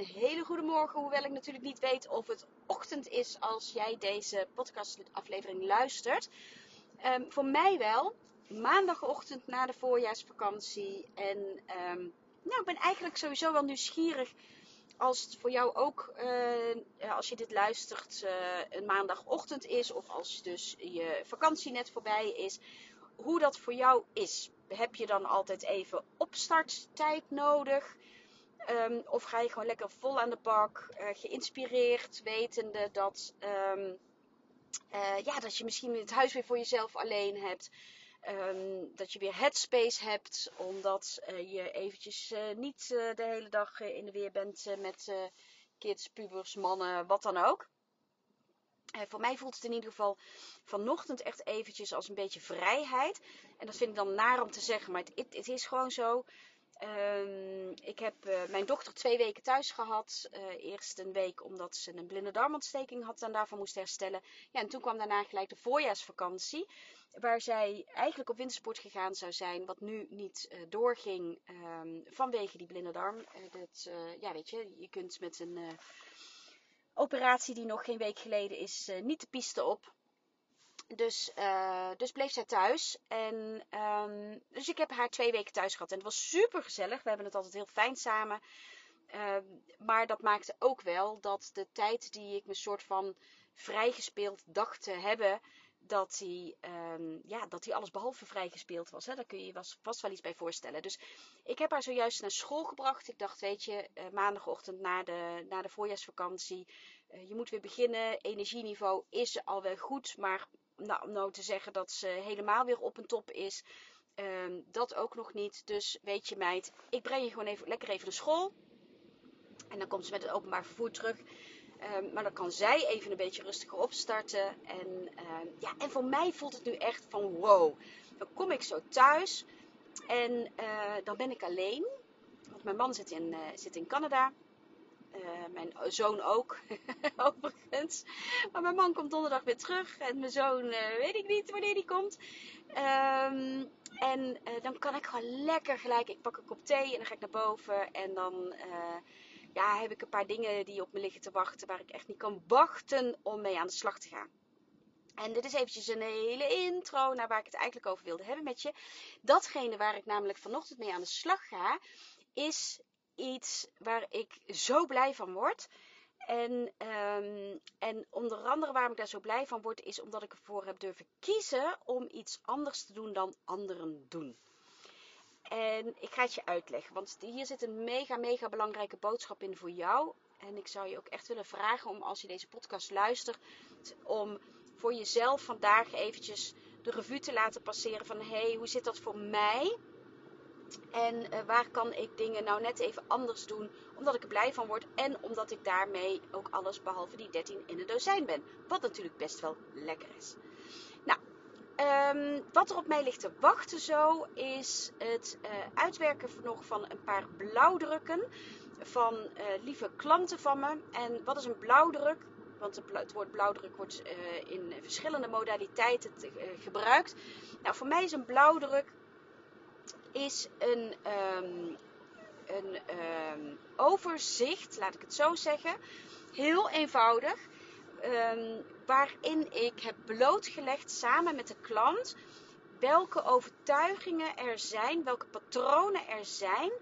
Een hele goede morgen, hoewel ik natuurlijk niet weet of het ochtend is als jij deze podcastaflevering luistert. Ehm, voor mij wel, maandagochtend na de voorjaarsvakantie. En ehm, nou, ik ben eigenlijk sowieso wel nieuwsgierig als het voor jou ook, uh, als je dit luistert, uh, een maandagochtend is. Of als dus je vakantie net voorbij is. Hoe dat voor jou is. Heb je dan altijd even opstarttijd nodig? Um, of ga je gewoon lekker vol aan de bak, uh, geïnspireerd, wetende dat, um, ja, dat je misschien het huis weer voor jezelf alleen hebt. Um, dat je weer headspace hebt, omdat uh, je eventjes niet de hele dag in de weer bent met kids, pubers, mannen, wat dan ook. voor mij voelt het in ieder geval vanochtend echt eventjes als een beetje vrijheid. En dat vind ik dan naar om te zeggen, maar het, het is gewoon zo. Um, ik heb uh, mijn dochter twee weken thuis gehad. Uh, eerst een week omdat ze een blinde darmontsteking had en daarvan moest herstellen. Ja, en toen kwam daarna gelijk de voorjaarsvakantie. Waar zij eigenlijk op wintersport gegaan zou zijn. Wat nu niet uh, doorging um, vanwege die blinde darm. dat, ja, weet je, je kunt met een operatie die nog geen week geleden is niet de piste op. Dus, uh, dus bleef zij thuis. En, um, dus ik heb haar twee weken thuis gehad. En het was super gezellig. We hebben het altijd heel fijn samen. Uh, maar dat maakte ook wel dat de tijd die ik me soort van vrijgespeeld dacht te hebben. Dat die, um, ja, dat die alles behalve vrijgespeeld was. Hè? Daar kun je je vast wel iets bij voorstellen. Dus ik heb haar zojuist naar school gebracht. Ik dacht, weet je, uh, maandagochtend na de, na de voorjaarsvakantie. Uh, je moet weer beginnen. Energieniveau is al wel goed. Maar nou, om nou te zeggen dat ze helemaal weer op een top is. Um, dat ook nog niet. Dus weet je meid, ik breng je gewoon even, lekker even naar school. En dan komt ze met het openbaar vervoer terug. Um, maar dan kan zij even een beetje rustiger opstarten. En, um, ja, en voor mij voelt het nu echt van wow. Dan kom ik zo thuis. En uh, dan ben ik alleen. Want mijn man zit in, uh, zit in Canada. Uh, mijn zoon ook, overigens. Maar mijn man komt donderdag weer terug. En mijn zoon uh, weet ik niet wanneer die komt. Um, en uh, dan kan ik gewoon lekker gelijk. Ik pak een kop thee en dan ga ik naar boven. En dan ja, heb ik een paar dingen die op me liggen te wachten. Waar ik echt niet kan wachten om mee aan de slag te gaan. En dit is eventjes een hele intro naar waar ik het eigenlijk over wilde hebben met je. Datgene waar ik namelijk vanochtend mee aan de slag ga, is iets waar ik zo blij van word. En, um, en onder andere waarom ik daar zo blij van word, is omdat ik ervoor heb durven kiezen om iets anders te doen dan anderen doen. En ik ga het je uitleggen, want hier zit een mega, mega belangrijke boodschap in voor jou. En ik zou je ook echt willen vragen om, als je deze podcast luistert, om voor jezelf vandaag eventjes de revue te laten passeren van hé, hey, hoe zit dat voor mij? En uh, waar kan ik dingen nou net even anders doen, omdat ik er blij van word en omdat ik daarmee ook alles behalve die 13 in een dozijn ben. Wat natuurlijk best wel lekker is. Nou, um, wat er op mij ligt te wachten zo, is het uh, uitwerken nog van een paar blauwdrukken van uh, lieve klanten van me. En wat is een blauwdruk? Want het woord blauwdruk wordt in verschillende modaliteiten gebruikt. Nou, voor mij is een blauwdruk is een, um, een um, overzicht, laat ik het zo zeggen. Heel eenvoudig. Um, waarin ik heb blootgelegd samen met de klant welke overtuigingen er zijn, welke patronen er zijn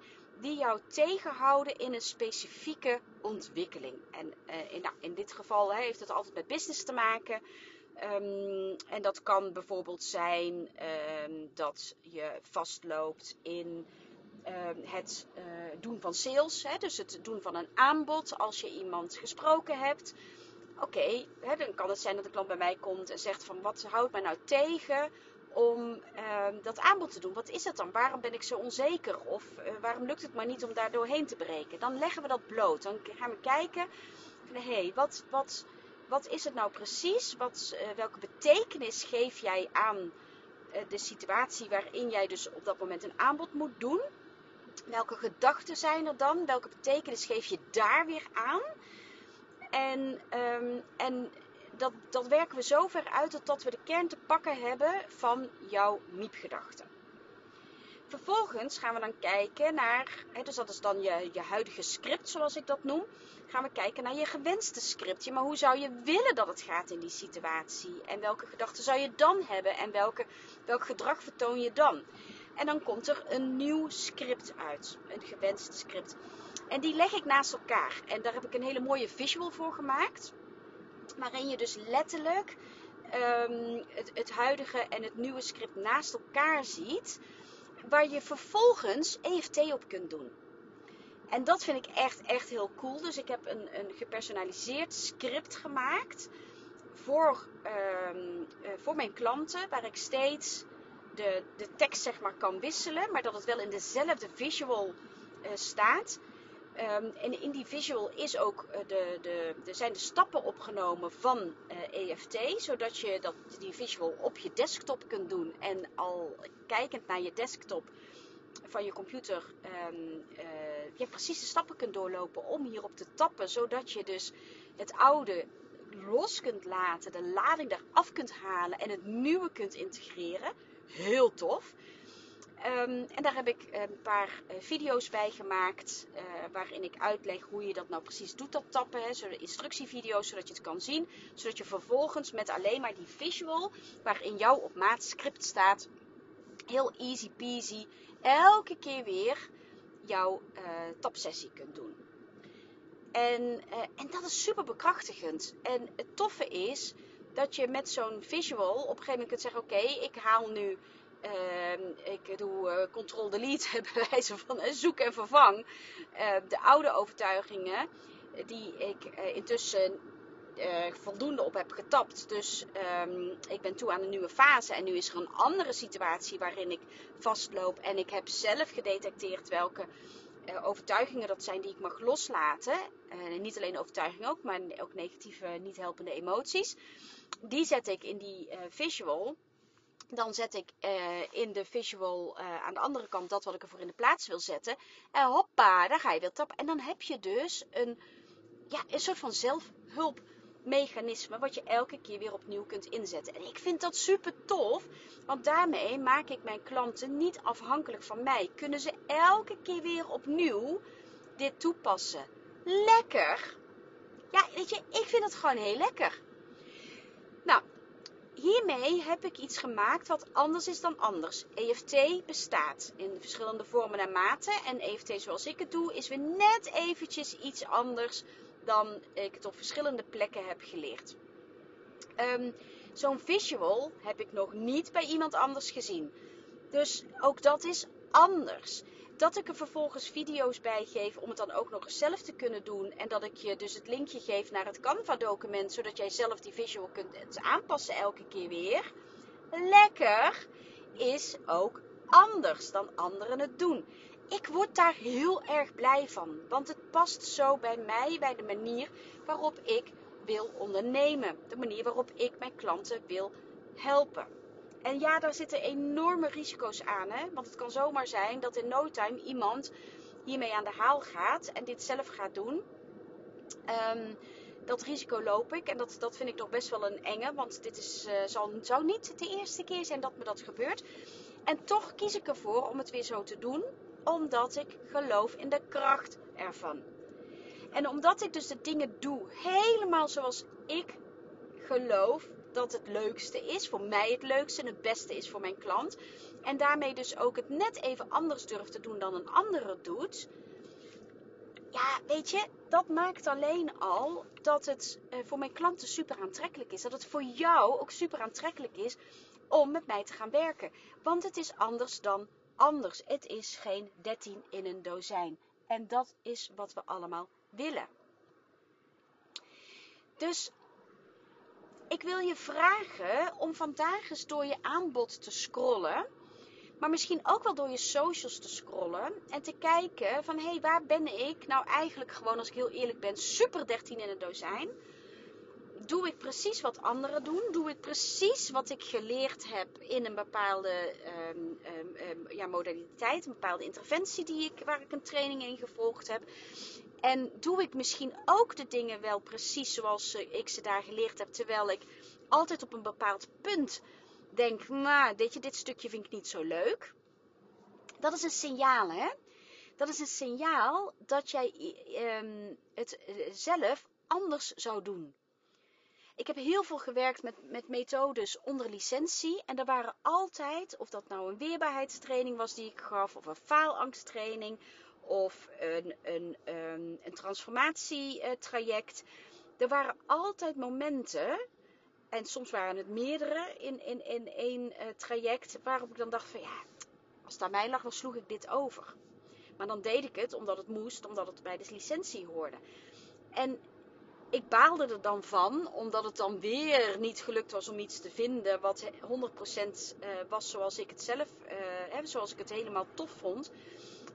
die jou tegenhouden in een specifieke ontwikkeling. En uh, in, nou, in, dit geval heeft het altijd met business te maken. Um, en dat kan bijvoorbeeld zijn um, dat je vastloopt in um, het uh, doen van sales. Hè, dus het doen van een aanbod als je iemand gesproken hebt. Oké, dan kan het zijn dat de klant bij mij komt en zegt van wat houdt mij nou tegen om ehm, dat aanbod te doen. Wat is het dan? Waarom ben ik zo onzeker? Of eh, waarom lukt het maar niet om daar doorheen te breken? Dan leggen we dat bloot. Dan gaan we kijken, hé, hey, wat, wat, wat is het nou precies? Wat, uh, welke betekenis geef jij aan eh, de situatie waarin jij dus op dat moment een aanbod moet doen? Welke gedachten zijn er dan? Welke betekenis geef je daar weer aan? En, um, en dat, dat werken we zo ver uit totdat we de kern te pakken hebben van jouw miepgedachten. Vervolgens gaan we dan kijken naar, hè, dus dat is dan je, je huidige script zoals ik dat noem. Gaan we kijken naar je gewenste script. maar hoe zou je willen dat het gaat in die situatie? En welke gedachten zou je dan hebben? En welk gedrag vertoon je dan? En dan komt er een nieuw script uit. Een gewenst script. En die leg ik naast elkaar. En daar heb ik een hele mooie visual voor gemaakt waarin je dus letterlijk um, het, het huidige en het nieuwe script naast elkaar ziet, waar je vervolgens EFT op kunt doen. En dat vind ik echt, echt heel cool. Dus ik heb een, een gepersonaliseerd script gemaakt voor, um, uh, voor mijn klanten, waar ik steeds de, de tekst zeg maar kan wisselen, maar dat het wel in dezelfde visual uh, staat. Um, en in die visual is ook uh, de, de, zijn de stappen opgenomen van EFT, zodat je dat, die visual op je desktop kunt doen en al kijkend naar je desktop van je computer um, uh, je precies de stappen kunt doorlopen om hierop te tappen, zodat je dus het oude los kunt laten, de lading eraf kunt halen en het nieuwe kunt integreren. Heel tof. Um, en daar heb ik een paar uh, video's bij gemaakt. Uh, waarin ik uitleg hoe je dat nou precies doet, dat tappen. Hè, instructievideo's, zodat je het kan zien. Zodat je vervolgens met alleen maar die visual, waarin jouw op maat script staat, heel easy peasy, elke keer weer jouw uh, tapsessie kunt doen. En, en dat is super bekrachtigend. En het toffe is dat je met zo'n visual op een gegeven moment kunt zeggen: Oké, ik haal nu Uh, ik doe uh, control-delete, bij wijze van uh, zoek en vervang. Ehm, de oude overtuigingen, die ik eh, intussen eh, voldoende op heb getapt. Dus um, ik ben toe aan een nieuwe fase. En nu is er een andere situatie waarin ik vastloop. En ik heb zelf gedetecteerd welke eh, overtuigingen dat zijn die ik mag loslaten. niet alleen overtuigingen ook, maar ook negatieve, niet helpende emoties. Die zet ik in die visual. Dan zet ik uh, in de visual uh, aan de andere kant dat wat ik ervoor in de plaats wil zetten. En uh, hoppa, daar ga je weer tappen. En dan heb je dus een, ja, een soort van zelfhulpmechanisme wat je elke keer weer opnieuw kunt inzetten. En ik vind dat super tof, want daarmee maak ik mijn klanten niet afhankelijk van mij. Kunnen ze elke keer weer opnieuw dit toepassen. Lekker! Ja, weet je, ik vind het gewoon heel lekker. Hiermee heb ik iets gemaakt wat anders is dan anders. EFT bestaat in verschillende vormen en maten. En EFT zoals ik het doe is weer net eventjes iets anders dan ik het op verschillende plekken heb geleerd. Um, Zo'n visual heb ik nog niet bij iemand anders gezien. Dus ook dat is anders dat ik er vervolgens video's bij geef om het dan ook nog eens zelf te kunnen doen. En dat ik je dus het linkje geef naar het Canva document, zodat jij zelf die visual kunt aanpassen elke keer weer. Lekker is ook anders dan anderen het doen. Ik word daar heel erg blij van, want het past zo bij mij, bij de manier waarop ik wil ondernemen. De manier waarop ik mijn klanten wil helpen. En ja, daar zitten enorme risico's aan. Hè? Want het kan zomaar zijn dat in no time iemand hiermee aan de haal gaat en dit zelf gaat doen. Um, dat risico loop ik en dat, dat vind ik nog best wel een enge. Want dit is, uh, zal, zou niet de eerste keer zijn dat me dat gebeurt. En toch kies ik ervoor om het weer zo te doen. Omdat ik geloof in de kracht ervan. En omdat ik dus de dingen doe helemaal zoals ik geloof dat het leukste is, voor mij het leukste en het beste is voor mijn klant. En daarmee dus ook het net even anders durft te doen dan een andere doet. Ja, weet je, dat maakt alleen al dat het eh, voor mijn klanten super aantrekkelijk is. Dat het voor jou ook super aantrekkelijk is om met mij te gaan werken. Want het is anders dan anders. Het is geen 13 in een dozijn. En dat is wat we allemaal willen. Dus ik wil je vragen om vandaag eens door je aanbod te scrollen. Maar misschien ook wel door je socials te scrollen. En te kijken van, hé, hey, waar ben ik nou eigenlijk gewoon, als ik heel eerlijk ben, super 13 in het dozijn doe ik precies wat anderen doen? Doe ik precies wat ik geleerd heb in een bepaalde um, um, ja, modaliteit, een bepaalde interventie die ik, waar ik een training in gevolgd heb? En doe ik misschien ook de dingen wel precies zoals ik ze daar geleerd heb, terwijl ik altijd op een bepaald punt denk, nou, je, dit stukje vind ik niet zo leuk. Dat is een signaal, hè? Dat is een signaal dat jij um, het eh, zelf anders zou doen. Ik heb heel veel gewerkt met, met methodes onder licentie. En er waren altijd, of dat nou een weerbaarheidstraining was die ik gaf, of een faalangsttraining, of een, een, ehm, een transformatietraject. Er waren altijd momenten, en soms waren het meerdere in, in, in één uh, traject, waarop ik dan dacht van ja, als het aan mij lag, dan sloeg ik dit over. Maar dan deed ik het omdat het moest, omdat het bij de licentie hoorde. En ik baalde er dan van, omdat het dan weer niet gelukt was om iets te vinden wat 100% eh, was zoals ik het zelf, uh, zoals ik het helemaal tof vond.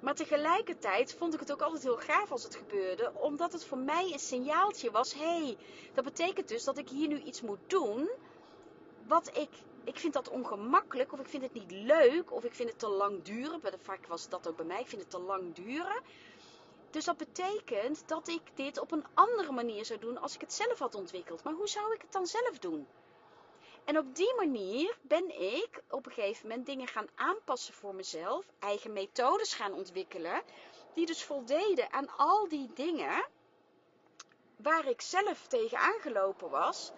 Maar tegelijkertijd vond ik het ook altijd heel gaaf als het gebeurde, omdat het voor mij een signaaltje was: hé, hey, dat betekent dus dat ik hier nu iets moet doen wat ik. Ik vind dat ongemakkelijk, of ik vind het niet leuk, of ik vind het te lang duren. Vaak was dat ook bij mij, ik vind het te lang duren. Dus dat betekent dat ik dit op een andere manier zou doen als ik het zelf had ontwikkeld. Maar hoe zou ik het dan zelf doen? En op die manier ben ik op een gegeven moment dingen gaan aanpassen voor mezelf, eigen methodes gaan ontwikkelen, die dus voldeden aan al die dingen waar ik zelf tegen aangelopen was.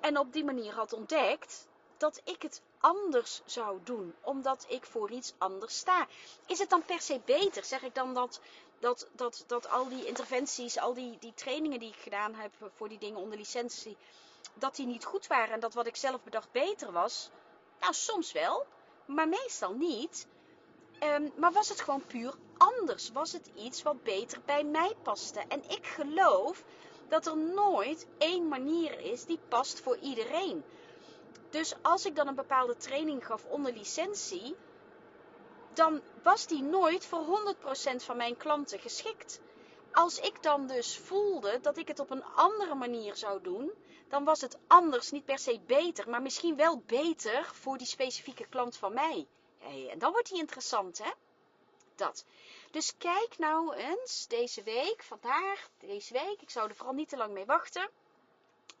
En op die manier had ontdekt dat ik het anders zou doen, omdat ik voor iets anders sta. Is het dan per se beter? Zeg ik dan dat dat, dat, dat al die interventies, al die, die trainingen die ik gedaan heb voor die dingen onder licentie, dat die niet goed waren en dat wat ik zelf bedacht beter was? Nou, soms wel, maar meestal niet. Um, maar was het gewoon puur anders? Was het iets wat beter bij mij paste? En ik geloof dat er nooit één manier is die past voor iedereen. Dus als ik dan een bepaalde training gaf onder licentie, dan was die nooit voor 100% van mijn klanten geschikt. Als ik dan dus voelde dat ik het op een andere manier zou doen, dan was het anders niet per se beter, maar misschien wel beter voor die specifieke klant van mij. Hey, en dan wordt die interessant, hè? Dat. Dus kijk nou eens deze week, vandaag, deze week, ik zou er vooral niet te lang mee wachten,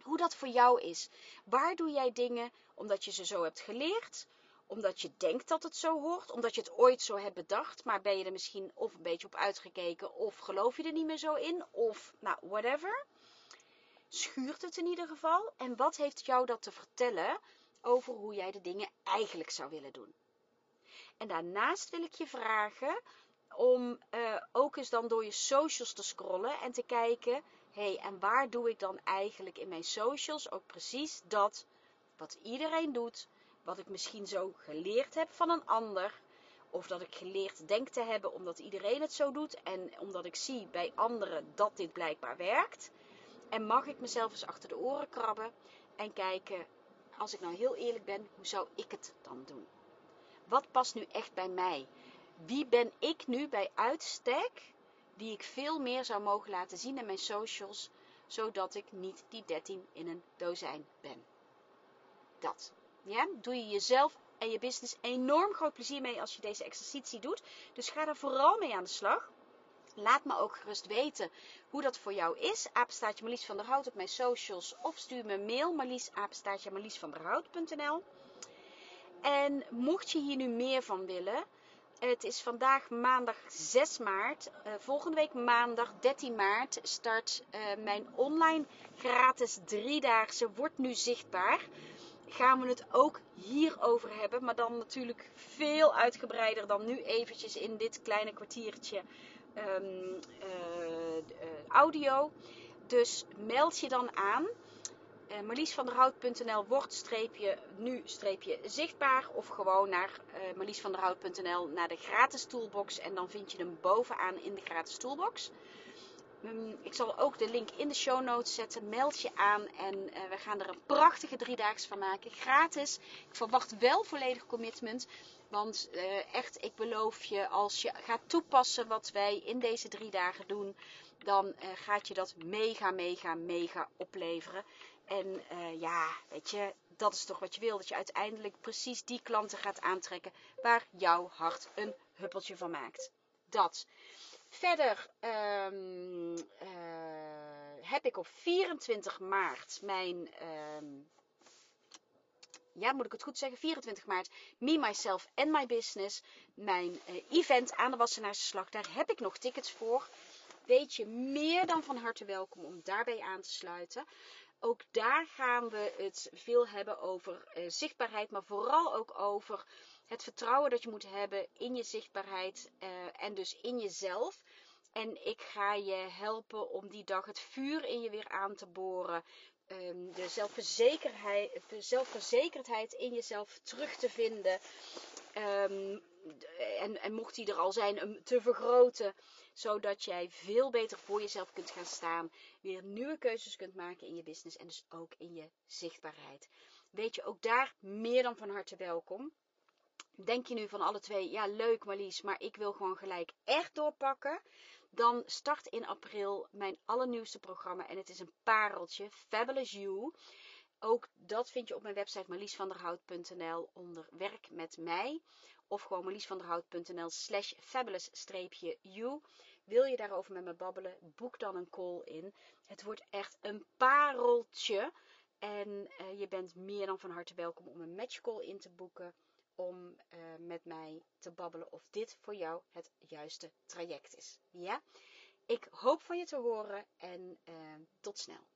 hoe dat voor jou is. Waar doe jij dingen omdat je ze zo hebt geleerd? omdat je denkt dat het zo hoort, omdat je het ooit zo hebt bedacht, maar ben je er misschien of een beetje op uitgekeken, of geloof je er niet meer zo in, of nou, whatever. Schuurt het in ieder geval? En wat heeft jou dat te vertellen over hoe jij de dingen eigenlijk zou willen doen? En daarnaast wil ik je vragen om uh, ook eens dan door je socials te scrollen en te kijken, hé, hey, en waar doe ik dan eigenlijk in mijn socials ook precies dat wat iedereen doet, wat ik misschien zo geleerd heb van een ander. Of dat ik geleerd denk te hebben omdat iedereen het zo doet. En omdat ik zie bij anderen dat dit blijkbaar werkt. En mag ik mezelf eens achter de oren krabben en kijken, als ik nou heel eerlijk ben, hoe zou ik het dan doen? Wat past nu echt bij mij? Wie ben ik nu bij uitstek die ik veel meer zou mogen laten zien in mijn socials, zodat ik niet die 13 in een dozijn ben? Dat. Ja, doe je jezelf en je business enorm groot plezier mee als je deze exercitie doet. Dus ga er vooral mee aan de slag. Laat me ook gerust weten hoe dat voor jou is. Apenstaartje Marlies van der Hout op mijn socials. Of stuur me een mail. Marlies, apenstaartje Hout.nl En mocht je hier nu meer van willen. Het is vandaag maandag 6 maart. Uh, volgende week maandag 13 maart start uh, mijn online gratis driedaagse Wordt nu zichtbaar gaan we het ook hierover hebben. Maar dan natuurlijk veel uitgebreider dan nu eventjes in dit kleine kwartiertje um, uh, audio. Dus meld je dan aan. Uh, marliesvanderhout.nl wordt nu streepje zichtbaar. Of gewoon naar uh, marliesvanderhout.nl naar de gratis toolbox. En dan vind je hem bovenaan in de gratis toolbox. Mm, ik zal ook de link in de show notes zetten. Meld je aan en we gaan er een prachtige driedaags van maken. Gratis. Ik verwacht wel volledig commitment. Want uh, echt, ik beloof je, als je gaat toepassen wat wij in deze drie dagen doen, dan uh, gaat je dat mega, mega, mega opleveren. En ja, weet je, dat is toch wat je wil. Dat je uiteindelijk precies die klanten gaat aantrekken waar jouw hart een huppeltje van maakt. Dat. Verder uh, heb ik op 24 maart mijn. Um, ja, moet ik het goed zeggen? 24 maart. Me, Myself and My Business. Mijn uh, event aan de Wassenaarse Slag. Daar heb ik nog tickets voor. Weet je meer dan van harte welkom om daarbij aan te sluiten. Ook daar gaan we het veel hebben over uh, zichtbaarheid, maar vooral ook over het vertrouwen dat je moet hebben in je zichtbaarheid uh, en dus in jezelf. En ik ga je helpen om die dag het vuur in je weer aan te boren. Um, de zelfverzekerdheid in jezelf terug te vinden. Um, en, en, mocht die er al zijn, te vergroten. Zodat jij veel beter voor jezelf kunt gaan staan. Weer nieuwe keuzes kunt maken in je business en dus ook in je zichtbaarheid. Weet je, ook daar meer dan van harte welkom. Denk je nu van alle twee, ja leuk Marlies, maar ik wil gewoon gelijk echt doorpakken. Dan start in april mijn allernieuwste programma en het is een pareltje, Fabulous You. Ook dat vind je op mijn website marliesvanderhout.nl onder werk met mij. Of gewoon marliesvanderhout.nl slash fabulous-you. Wil je daarover met me babbelen, boek dan een call in. Het wordt echt een pareltje. En uh, je bent meer dan van harte welkom om een matchcall in te boeken om uh, met mij te babbelen of dit voor jou het juiste traject is. Ja? Ik hoop van je te horen en uh, tot snel.